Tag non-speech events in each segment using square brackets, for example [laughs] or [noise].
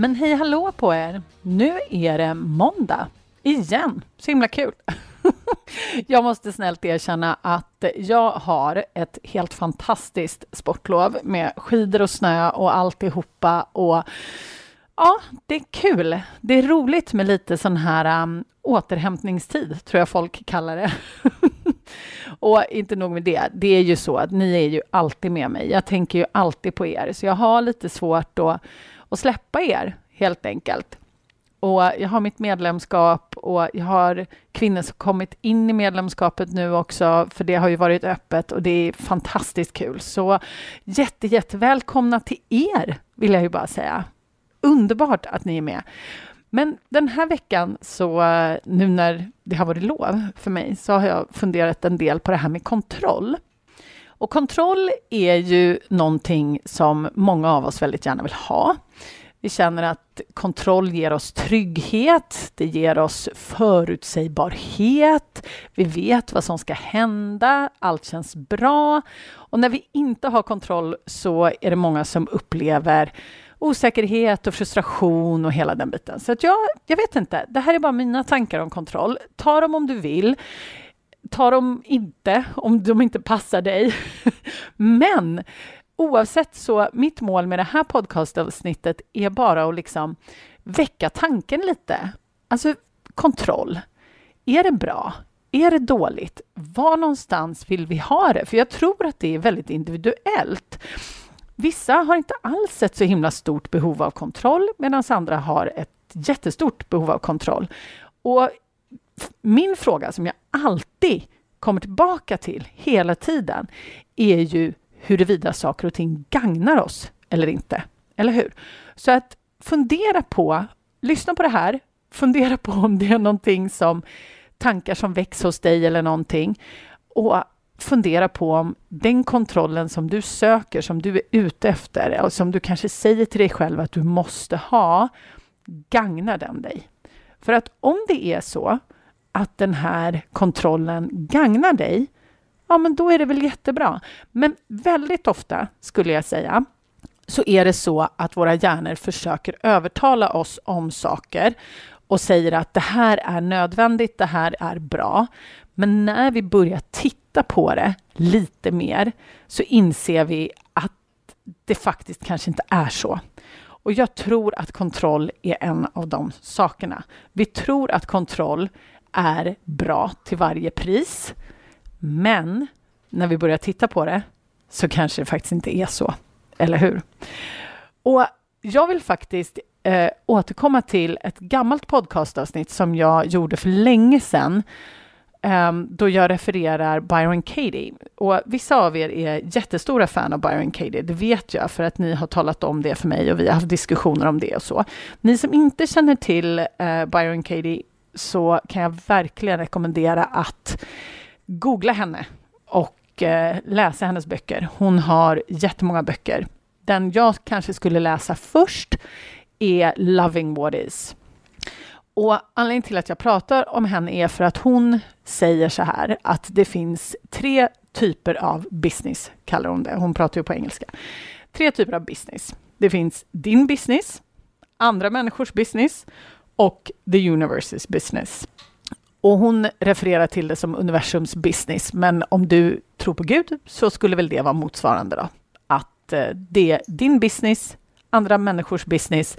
Men hej hallå på er! Nu är det måndag igen. Så himla kul! [laughs] jag måste snällt erkänna att jag har ett helt fantastiskt sportlov med skidor och snö och alltihopa. Och ja, det är kul. Det är roligt med lite sån här um, återhämtningstid, tror jag folk kallar det. [laughs] och inte nog med det, det är ju så att ni är ju alltid med mig. Jag tänker ju alltid på er, så jag har lite svårt att och släppa er helt enkelt. Och jag har mitt medlemskap och jag har kvinnor som kommit in i medlemskapet nu också, för det har ju varit öppet och det är fantastiskt kul. Så jätte, jättevälkomna till er, vill jag ju bara säga. Underbart att ni är med. Men den här veckan, så eh, nu när det har varit lov för mig, så har jag funderat en del på det här med kontroll. Och kontroll är ju någonting som många av oss väldigt gärna vill ha. Vi känner att kontroll ger oss trygghet, det ger oss förutsägbarhet, vi vet vad som ska hända, allt känns bra. Och när vi inte har kontroll så är det många som upplever osäkerhet och frustration och hela den biten. Så att jag, jag vet inte, det här är bara mina tankar om kontroll. Ta dem om du vill. Ta dem inte om de inte passar dig. [laughs] Men oavsett så, mitt mål med det här podcastavsnittet är bara att liksom väcka tanken lite. Alltså kontroll. Är det bra? Är det dåligt? Var någonstans vill vi ha det? För jag tror att det är väldigt individuellt. Vissa har inte alls ett så himla stort behov av kontroll medan andra har ett jättestort behov av kontroll. Och min fråga som jag alltid kommer tillbaka till hela tiden är ju huruvida saker och ting gagnar oss eller inte. Eller hur? Så att fundera på, lyssna på det här, fundera på om det är någonting som tankar som väcks hos dig eller någonting och fundera på om den kontrollen som du söker, som du är ute efter och som du kanske säger till dig själv att du måste ha, gagnar den dig? För att om det är så att den här kontrollen gagnar dig, ja men då är det väl jättebra. Men väldigt ofta, skulle jag säga, så är det så att våra hjärnor försöker övertala oss om saker och säger att det här är nödvändigt, det här är bra. Men när vi börjar titta på det lite mer så inser vi att det faktiskt kanske inte är så. Och jag tror att kontroll är en av de sakerna. Vi tror att kontroll är bra till varje pris. Men när vi börjar titta på det så kanske det faktiskt inte är så. Eller hur? Och jag vill faktiskt eh, återkomma till ett gammalt podcastavsnitt som jag gjorde för länge sedan eh, då jag refererar Byron Katie. Och vissa av er är jättestora fan av Byron Katie, det vet jag, för att ni har talat om det för mig och vi har haft diskussioner om det och så. Ni som inte känner till eh, Byron Katie så kan jag verkligen rekommendera att googla henne och eh, läsa hennes böcker. Hon har jättemånga böcker. Den jag kanske skulle läsa först är Loving What Is. Och anledningen till att jag pratar om henne är för att hon säger så här att det finns tre typer av business, kallar hon det. Hon pratar ju på engelska. Tre typer av business. Det finns din business, andra människors business och the universes business. Och hon refererar till det som universums business, men om du tror på Gud så skulle väl det vara motsvarande då. Att eh, det är din business, andra människors business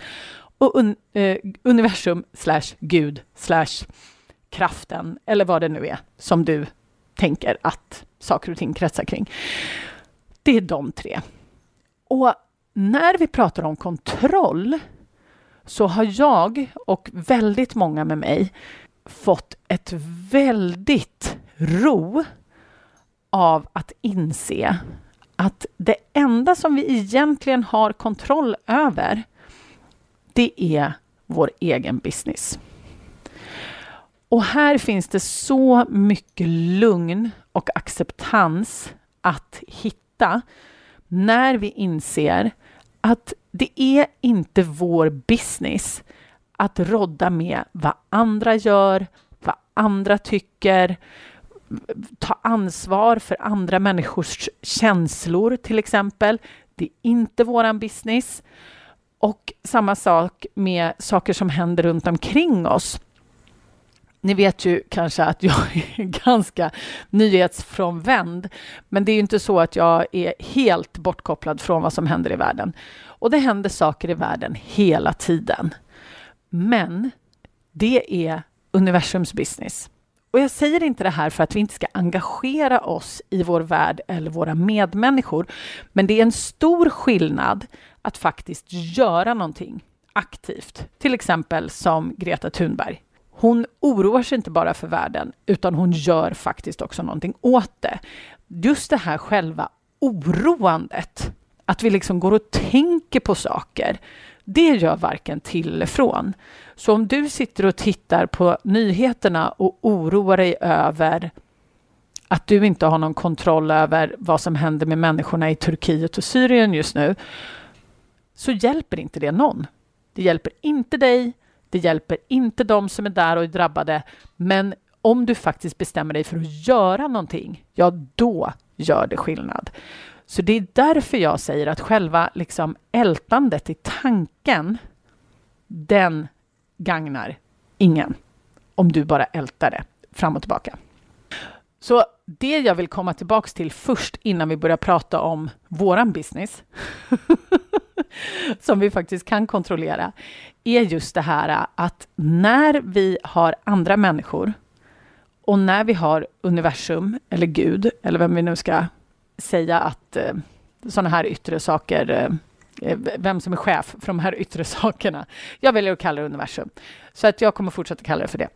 och un, eh, universum slash Gud slash kraften eller vad det nu är som du tänker att saker och ting kretsar kring. Det är de tre. Och när vi pratar om kontroll så har jag och väldigt många med mig fått ett väldigt ro av att inse att det enda som vi egentligen har kontroll över, det är vår egen business. Och här finns det så mycket lugn och acceptans att hitta när vi inser att det är inte vår business att rodda med vad andra gör, vad andra tycker, ta ansvar för andra människors känslor till exempel. Det är inte våran business. Och samma sak med saker som händer runt omkring oss. Ni vet ju kanske att jag är [laughs] ganska nyhetsfrånvänd, men det är ju inte så att jag är helt bortkopplad från vad som händer i världen. Och det händer saker i världen hela tiden. Men det är universums business. Och jag säger inte det här för att vi inte ska engagera oss i vår värld eller våra medmänniskor, men det är en stor skillnad att faktiskt göra någonting aktivt, till exempel som Greta Thunberg. Hon oroar sig inte bara för världen, utan hon gör faktiskt också någonting åt det. Just det här själva oroandet, att vi liksom går och tänker på saker, det gör varken till eller från. Så om du sitter och tittar på nyheterna och oroar dig över att du inte har någon kontroll över vad som händer med människorna i Turkiet och Syrien just nu, så hjälper inte det någon. Det hjälper inte dig, det hjälper inte de som är där och är drabbade, men om du faktiskt bestämmer dig för att göra någonting, ja, då gör det skillnad. Så det är därför jag säger att själva liksom ältandet i tanken, den gagnar ingen om du bara ältar det fram och tillbaka. Så det jag vill komma tillbaka till först innan vi börjar prata om våran business, [laughs] [laughs] som vi faktiskt kan kontrollera, är just det här att när vi har andra människor och när vi har universum eller Gud, eller vem vi nu ska säga att eh, sådana här yttre saker eh, eh, vem som är chef för de här yttre [laughs] sakerna. Jag väljer att kalla det universum, så att jag kommer fortsätta kalla det för det.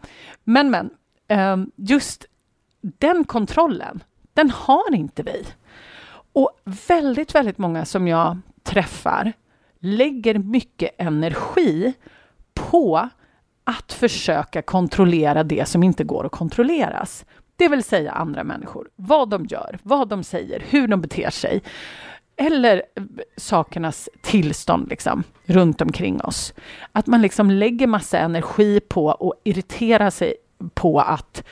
Men, men, ehm, just den kontrollen, den har inte vi. Och väldigt, väldigt många som jag träffar lägger mycket energi på att försöka kontrollera det som inte går att kontrolleras. Det vill säga andra människor, vad de gör, vad de säger, hur de beter sig eller sakernas tillstånd liksom, runt omkring oss. Att man liksom lägger massa energi på och irriterar sig på att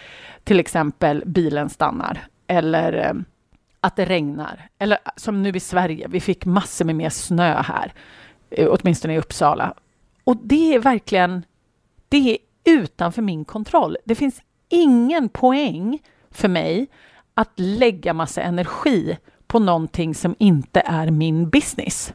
till exempel bilen stannar eller eh, att det regnar. Eller som nu i Sverige, vi fick massor med mer snö här, eh, åtminstone i Uppsala. Och det är verkligen, det är utanför min kontroll. Det finns ingen poäng för mig att lägga massa energi på någonting som inte är min business.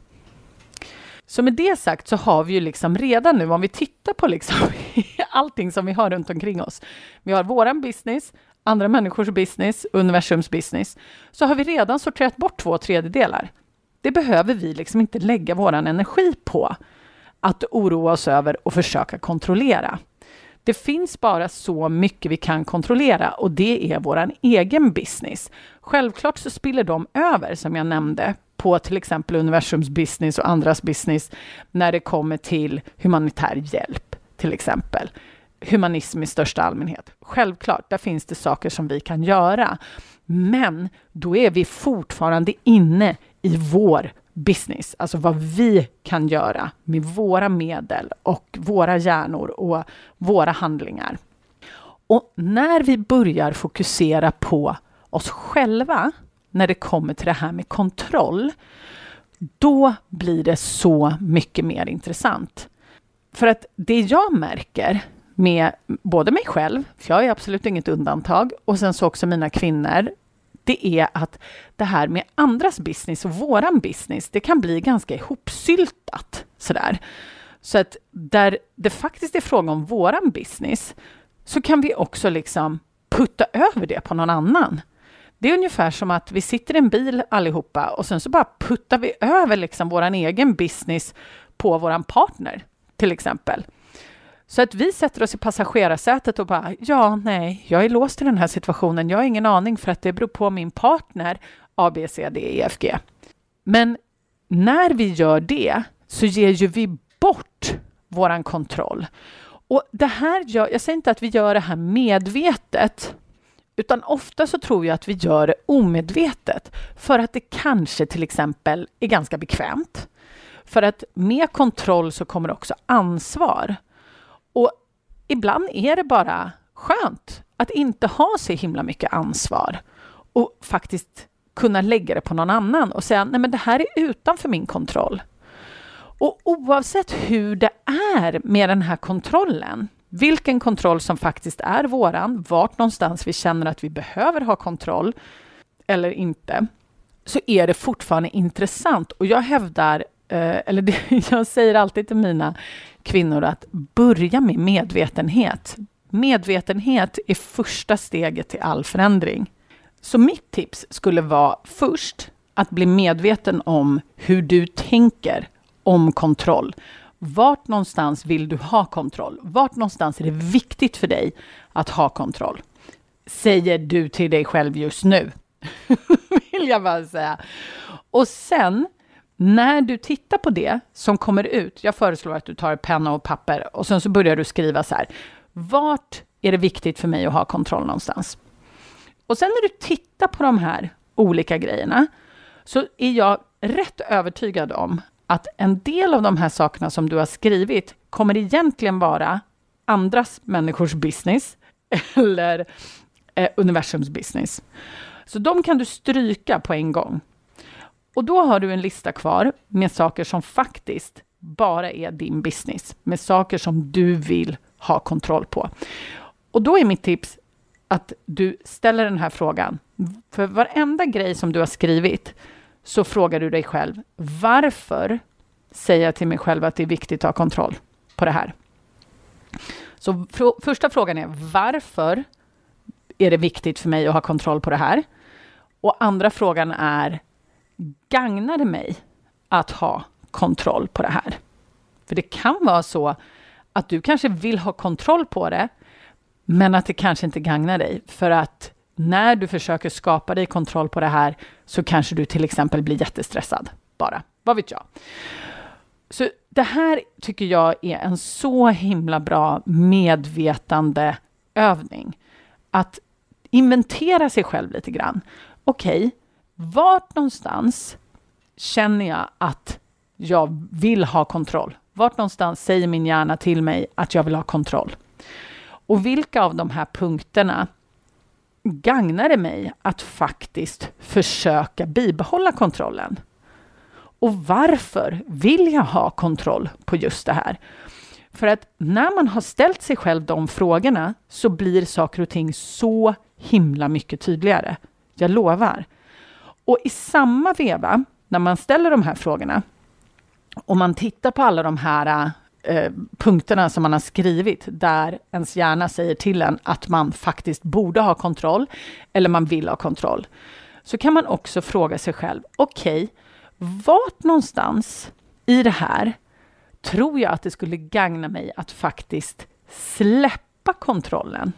Så med det sagt så har vi ju liksom redan nu, om vi tittar på liksom [laughs] allting som vi har runt omkring oss. Vi har våran business, andra människors business, universums business. Så har vi redan sorterat bort två tredjedelar. Det behöver vi liksom inte lägga vår energi på att oroa oss över och försöka kontrollera. Det finns bara så mycket vi kan kontrollera och det är vår egen business. Självklart så spiller de över, som jag nämnde, på till exempel universums business och andras business när det kommer till humanitär hjälp, till exempel. Humanism i största allmänhet. Självklart, där finns det saker som vi kan göra. Men då är vi fortfarande inne i vår business, alltså vad vi kan göra med våra medel och våra hjärnor och våra handlingar. Och när vi börjar fokusera på oss själva när det kommer till det här med kontroll, då blir det så mycket mer intressant. För att det jag märker med både mig själv, för jag är absolut inget undantag, och sen så också mina kvinnor det är att det här med andras business och våran business, det kan bli ganska ihopsyltat sådär. Så att där det faktiskt är fråga om våran business, så kan vi också liksom putta över det på någon annan. Det är ungefär som att vi sitter i en bil allihopa och sen så bara puttar vi över liksom våran egen business på våran partner, till exempel. Så att vi sätter oss i passagerarsätet och bara, ja, nej, jag är låst i den här situationen. Jag har ingen aning för att det beror på min partner A, B, C, D, E, F, G. Men när vi gör det så ger ju vi bort våran kontroll. Och det här gör, jag säger inte att vi gör det här medvetet, utan ofta så tror jag att vi gör det omedvetet för att det kanske till exempel är ganska bekvämt. För att med kontroll så kommer också ansvar. Och ibland är det bara skönt att inte ha så himla mycket ansvar och faktiskt kunna lägga det på någon annan och säga nej men det här är utanför min kontroll. Och oavsett hur det är med den här kontrollen, vilken kontroll som faktiskt är våran, vart någonstans vi känner att vi behöver ha kontroll eller inte, så är det fortfarande intressant. Och jag hävdar, eh, eller det, [laughs] jag säger alltid till mina kvinnor att börja med medvetenhet. Medvetenhet är första steget till all förändring. Så mitt tips skulle vara först att bli medveten om hur du tänker om kontroll. Vart någonstans vill du ha kontroll? Vart någonstans är det viktigt för dig att ha kontroll? Säger du till dig själv just nu. [laughs] vill jag bara säga. Och sen när du tittar på det som kommer ut, jag föreslår att du tar penna och papper och sen så börjar du skriva så här. Vart är det viktigt för mig att ha kontroll någonstans? Och sen när du tittar på de här olika grejerna så är jag rätt övertygad om att en del av de här sakerna som du har skrivit kommer egentligen vara andras människors business [laughs] eller eh, universums business. Så de kan du stryka på en gång. Och då har du en lista kvar med saker som faktiskt bara är din business, med saker som du vill ha kontroll på. Och då är mitt tips att du ställer den här frågan. För varenda grej som du har skrivit så frågar du dig själv, varför säger jag till mig själv att det är viktigt att ha kontroll på det här? Så fr första frågan är, varför är det viktigt för mig att ha kontroll på det här? Och andra frågan är, gagnar det mig att ha kontroll på det här? För det kan vara så att du kanske vill ha kontroll på det, men att det kanske inte gagnar dig för att när du försöker skapa dig kontroll på det här så kanske du till exempel blir jättestressad bara. Vad vet jag? Så det här tycker jag är en så himla bra medvetande övning. Att inventera sig själv lite grann. Okej, okay, vart någonstans känner jag att jag vill ha kontroll? Vart någonstans säger min hjärna till mig att jag vill ha kontroll? Och vilka av de här punkterna gagnar det mig att faktiskt försöka bibehålla kontrollen? Och varför vill jag ha kontroll på just det här? För att när man har ställt sig själv de frågorna så blir saker och ting så himla mycket tydligare. Jag lovar. Och i samma veva, när man ställer de här frågorna och man tittar på alla de här eh, punkterna som man har skrivit där ens hjärna säger till en att man faktiskt borde ha kontroll eller man vill ha kontroll. Så kan man också fråga sig själv, okej, okay, vart någonstans i det här tror jag att det skulle gagna mig att faktiskt släppa kontrollen?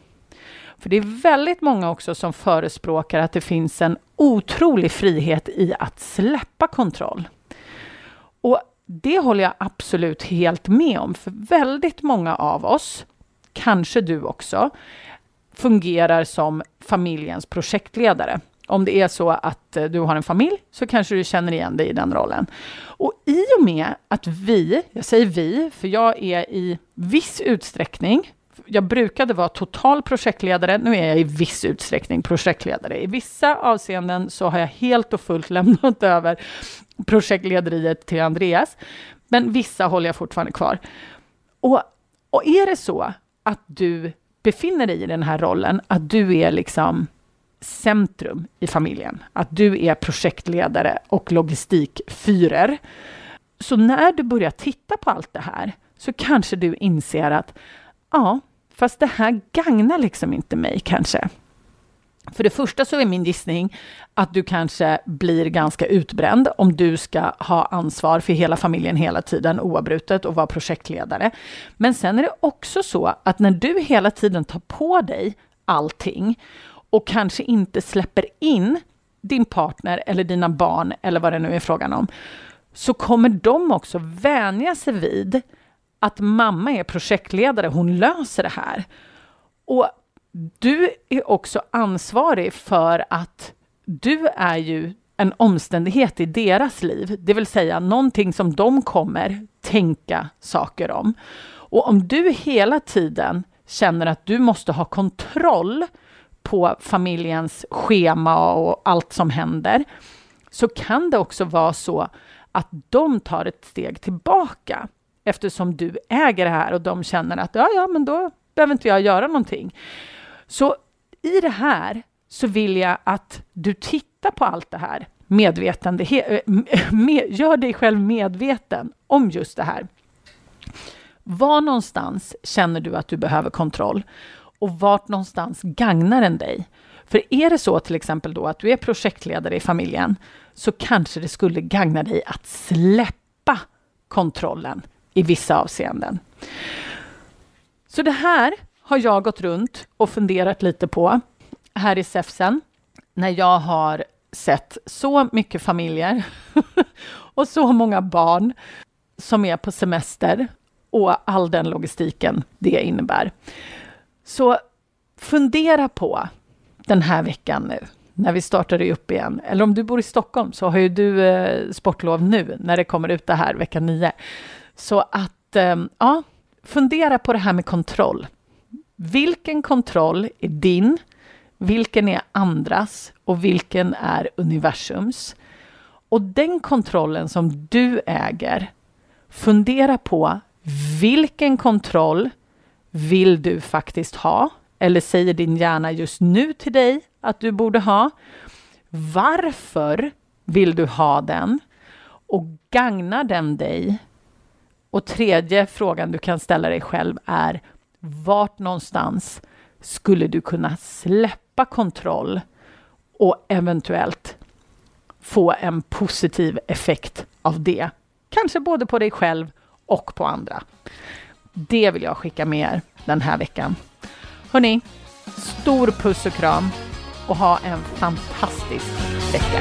För det är väldigt många också som förespråkar att det finns en otrolig frihet i att släppa kontroll. Och det håller jag absolut helt med om, för väldigt många av oss, kanske du också, fungerar som familjens projektledare. Om det är så att eh, du har en familj så kanske du känner igen dig i den rollen. Och i och med att vi, jag säger vi, för jag är i viss utsträckning jag brukade vara total projektledare, nu är jag i viss utsträckning projektledare. I vissa avseenden så har jag helt och fullt [laughs] lämnat över projektlederiet till Andreas, men vissa håller jag fortfarande kvar. Och, och är det så att du befinner dig i den här rollen, att du är liksom centrum i familjen, att du är projektledare och logistikfyrer, så när du börjar titta på allt det här så kanske du inser att ja, fast det här gagnar liksom inte mig kanske. För det första så är min gissning att du kanske blir ganska utbränd om du ska ha ansvar för hela familjen hela tiden oavbrutet och vara projektledare. Men sen är det också så att när du hela tiden tar på dig allting och kanske inte släpper in din partner eller dina barn eller vad det nu är frågan om, så kommer de också vänja sig vid att mamma är projektledare, hon löser det här. Och du är också ansvarig för att du är ju en omständighet i deras liv, det vill säga någonting som de kommer tänka saker om. Och om du hela tiden känner att du måste ha kontroll på familjens schema och allt som händer, så kan det också vara så att de tar ett steg tillbaka eftersom du äger det här och de känner att ja, ja, men då behöver inte jag göra någonting. Så i det här så vill jag att du tittar på allt det här medvetande, eh, [laughs] med, gör dig själv medveten om just det här. Var någonstans känner du att du behöver kontroll? Och vart någonstans gagnar den dig? För är det så till exempel då att du är projektledare i familjen så kanske det skulle gagna dig att släppa kontrollen i vissa avseenden. Så det här har jag gått runt och funderat lite på här i SEFSen när jag har sett så mycket familjer [laughs] och så många barn som är på semester och all den logistiken det innebär. Så fundera på den här veckan nu när vi startar upp igen. Eller om du bor i Stockholm så har ju du eh, sportlov nu när det kommer ut det här vecka 9. Så att, ehm, ja, fundera på det här med kontroll. Vilken kontroll är din? Vilken är andras? Och vilken är universums? Och den kontrollen som du äger, fundera på vilken kontroll vill du faktiskt ha? Eller säger din hjärna just nu till dig att du borde ha? Varför vill du ha den? Och gagnar den dig? Och tredje frågan du kan ställa dig själv är vart någonstans skulle du kunna släppa kontroll och eventuellt få en positiv effekt av det? Kanske både på dig själv och på andra. Det vill jag skicka med er den här veckan. Hörni, stor puss och kram och ha en fantastisk vecka.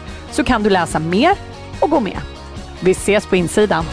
så kan du läsa mer och gå med. Vi ses på insidan.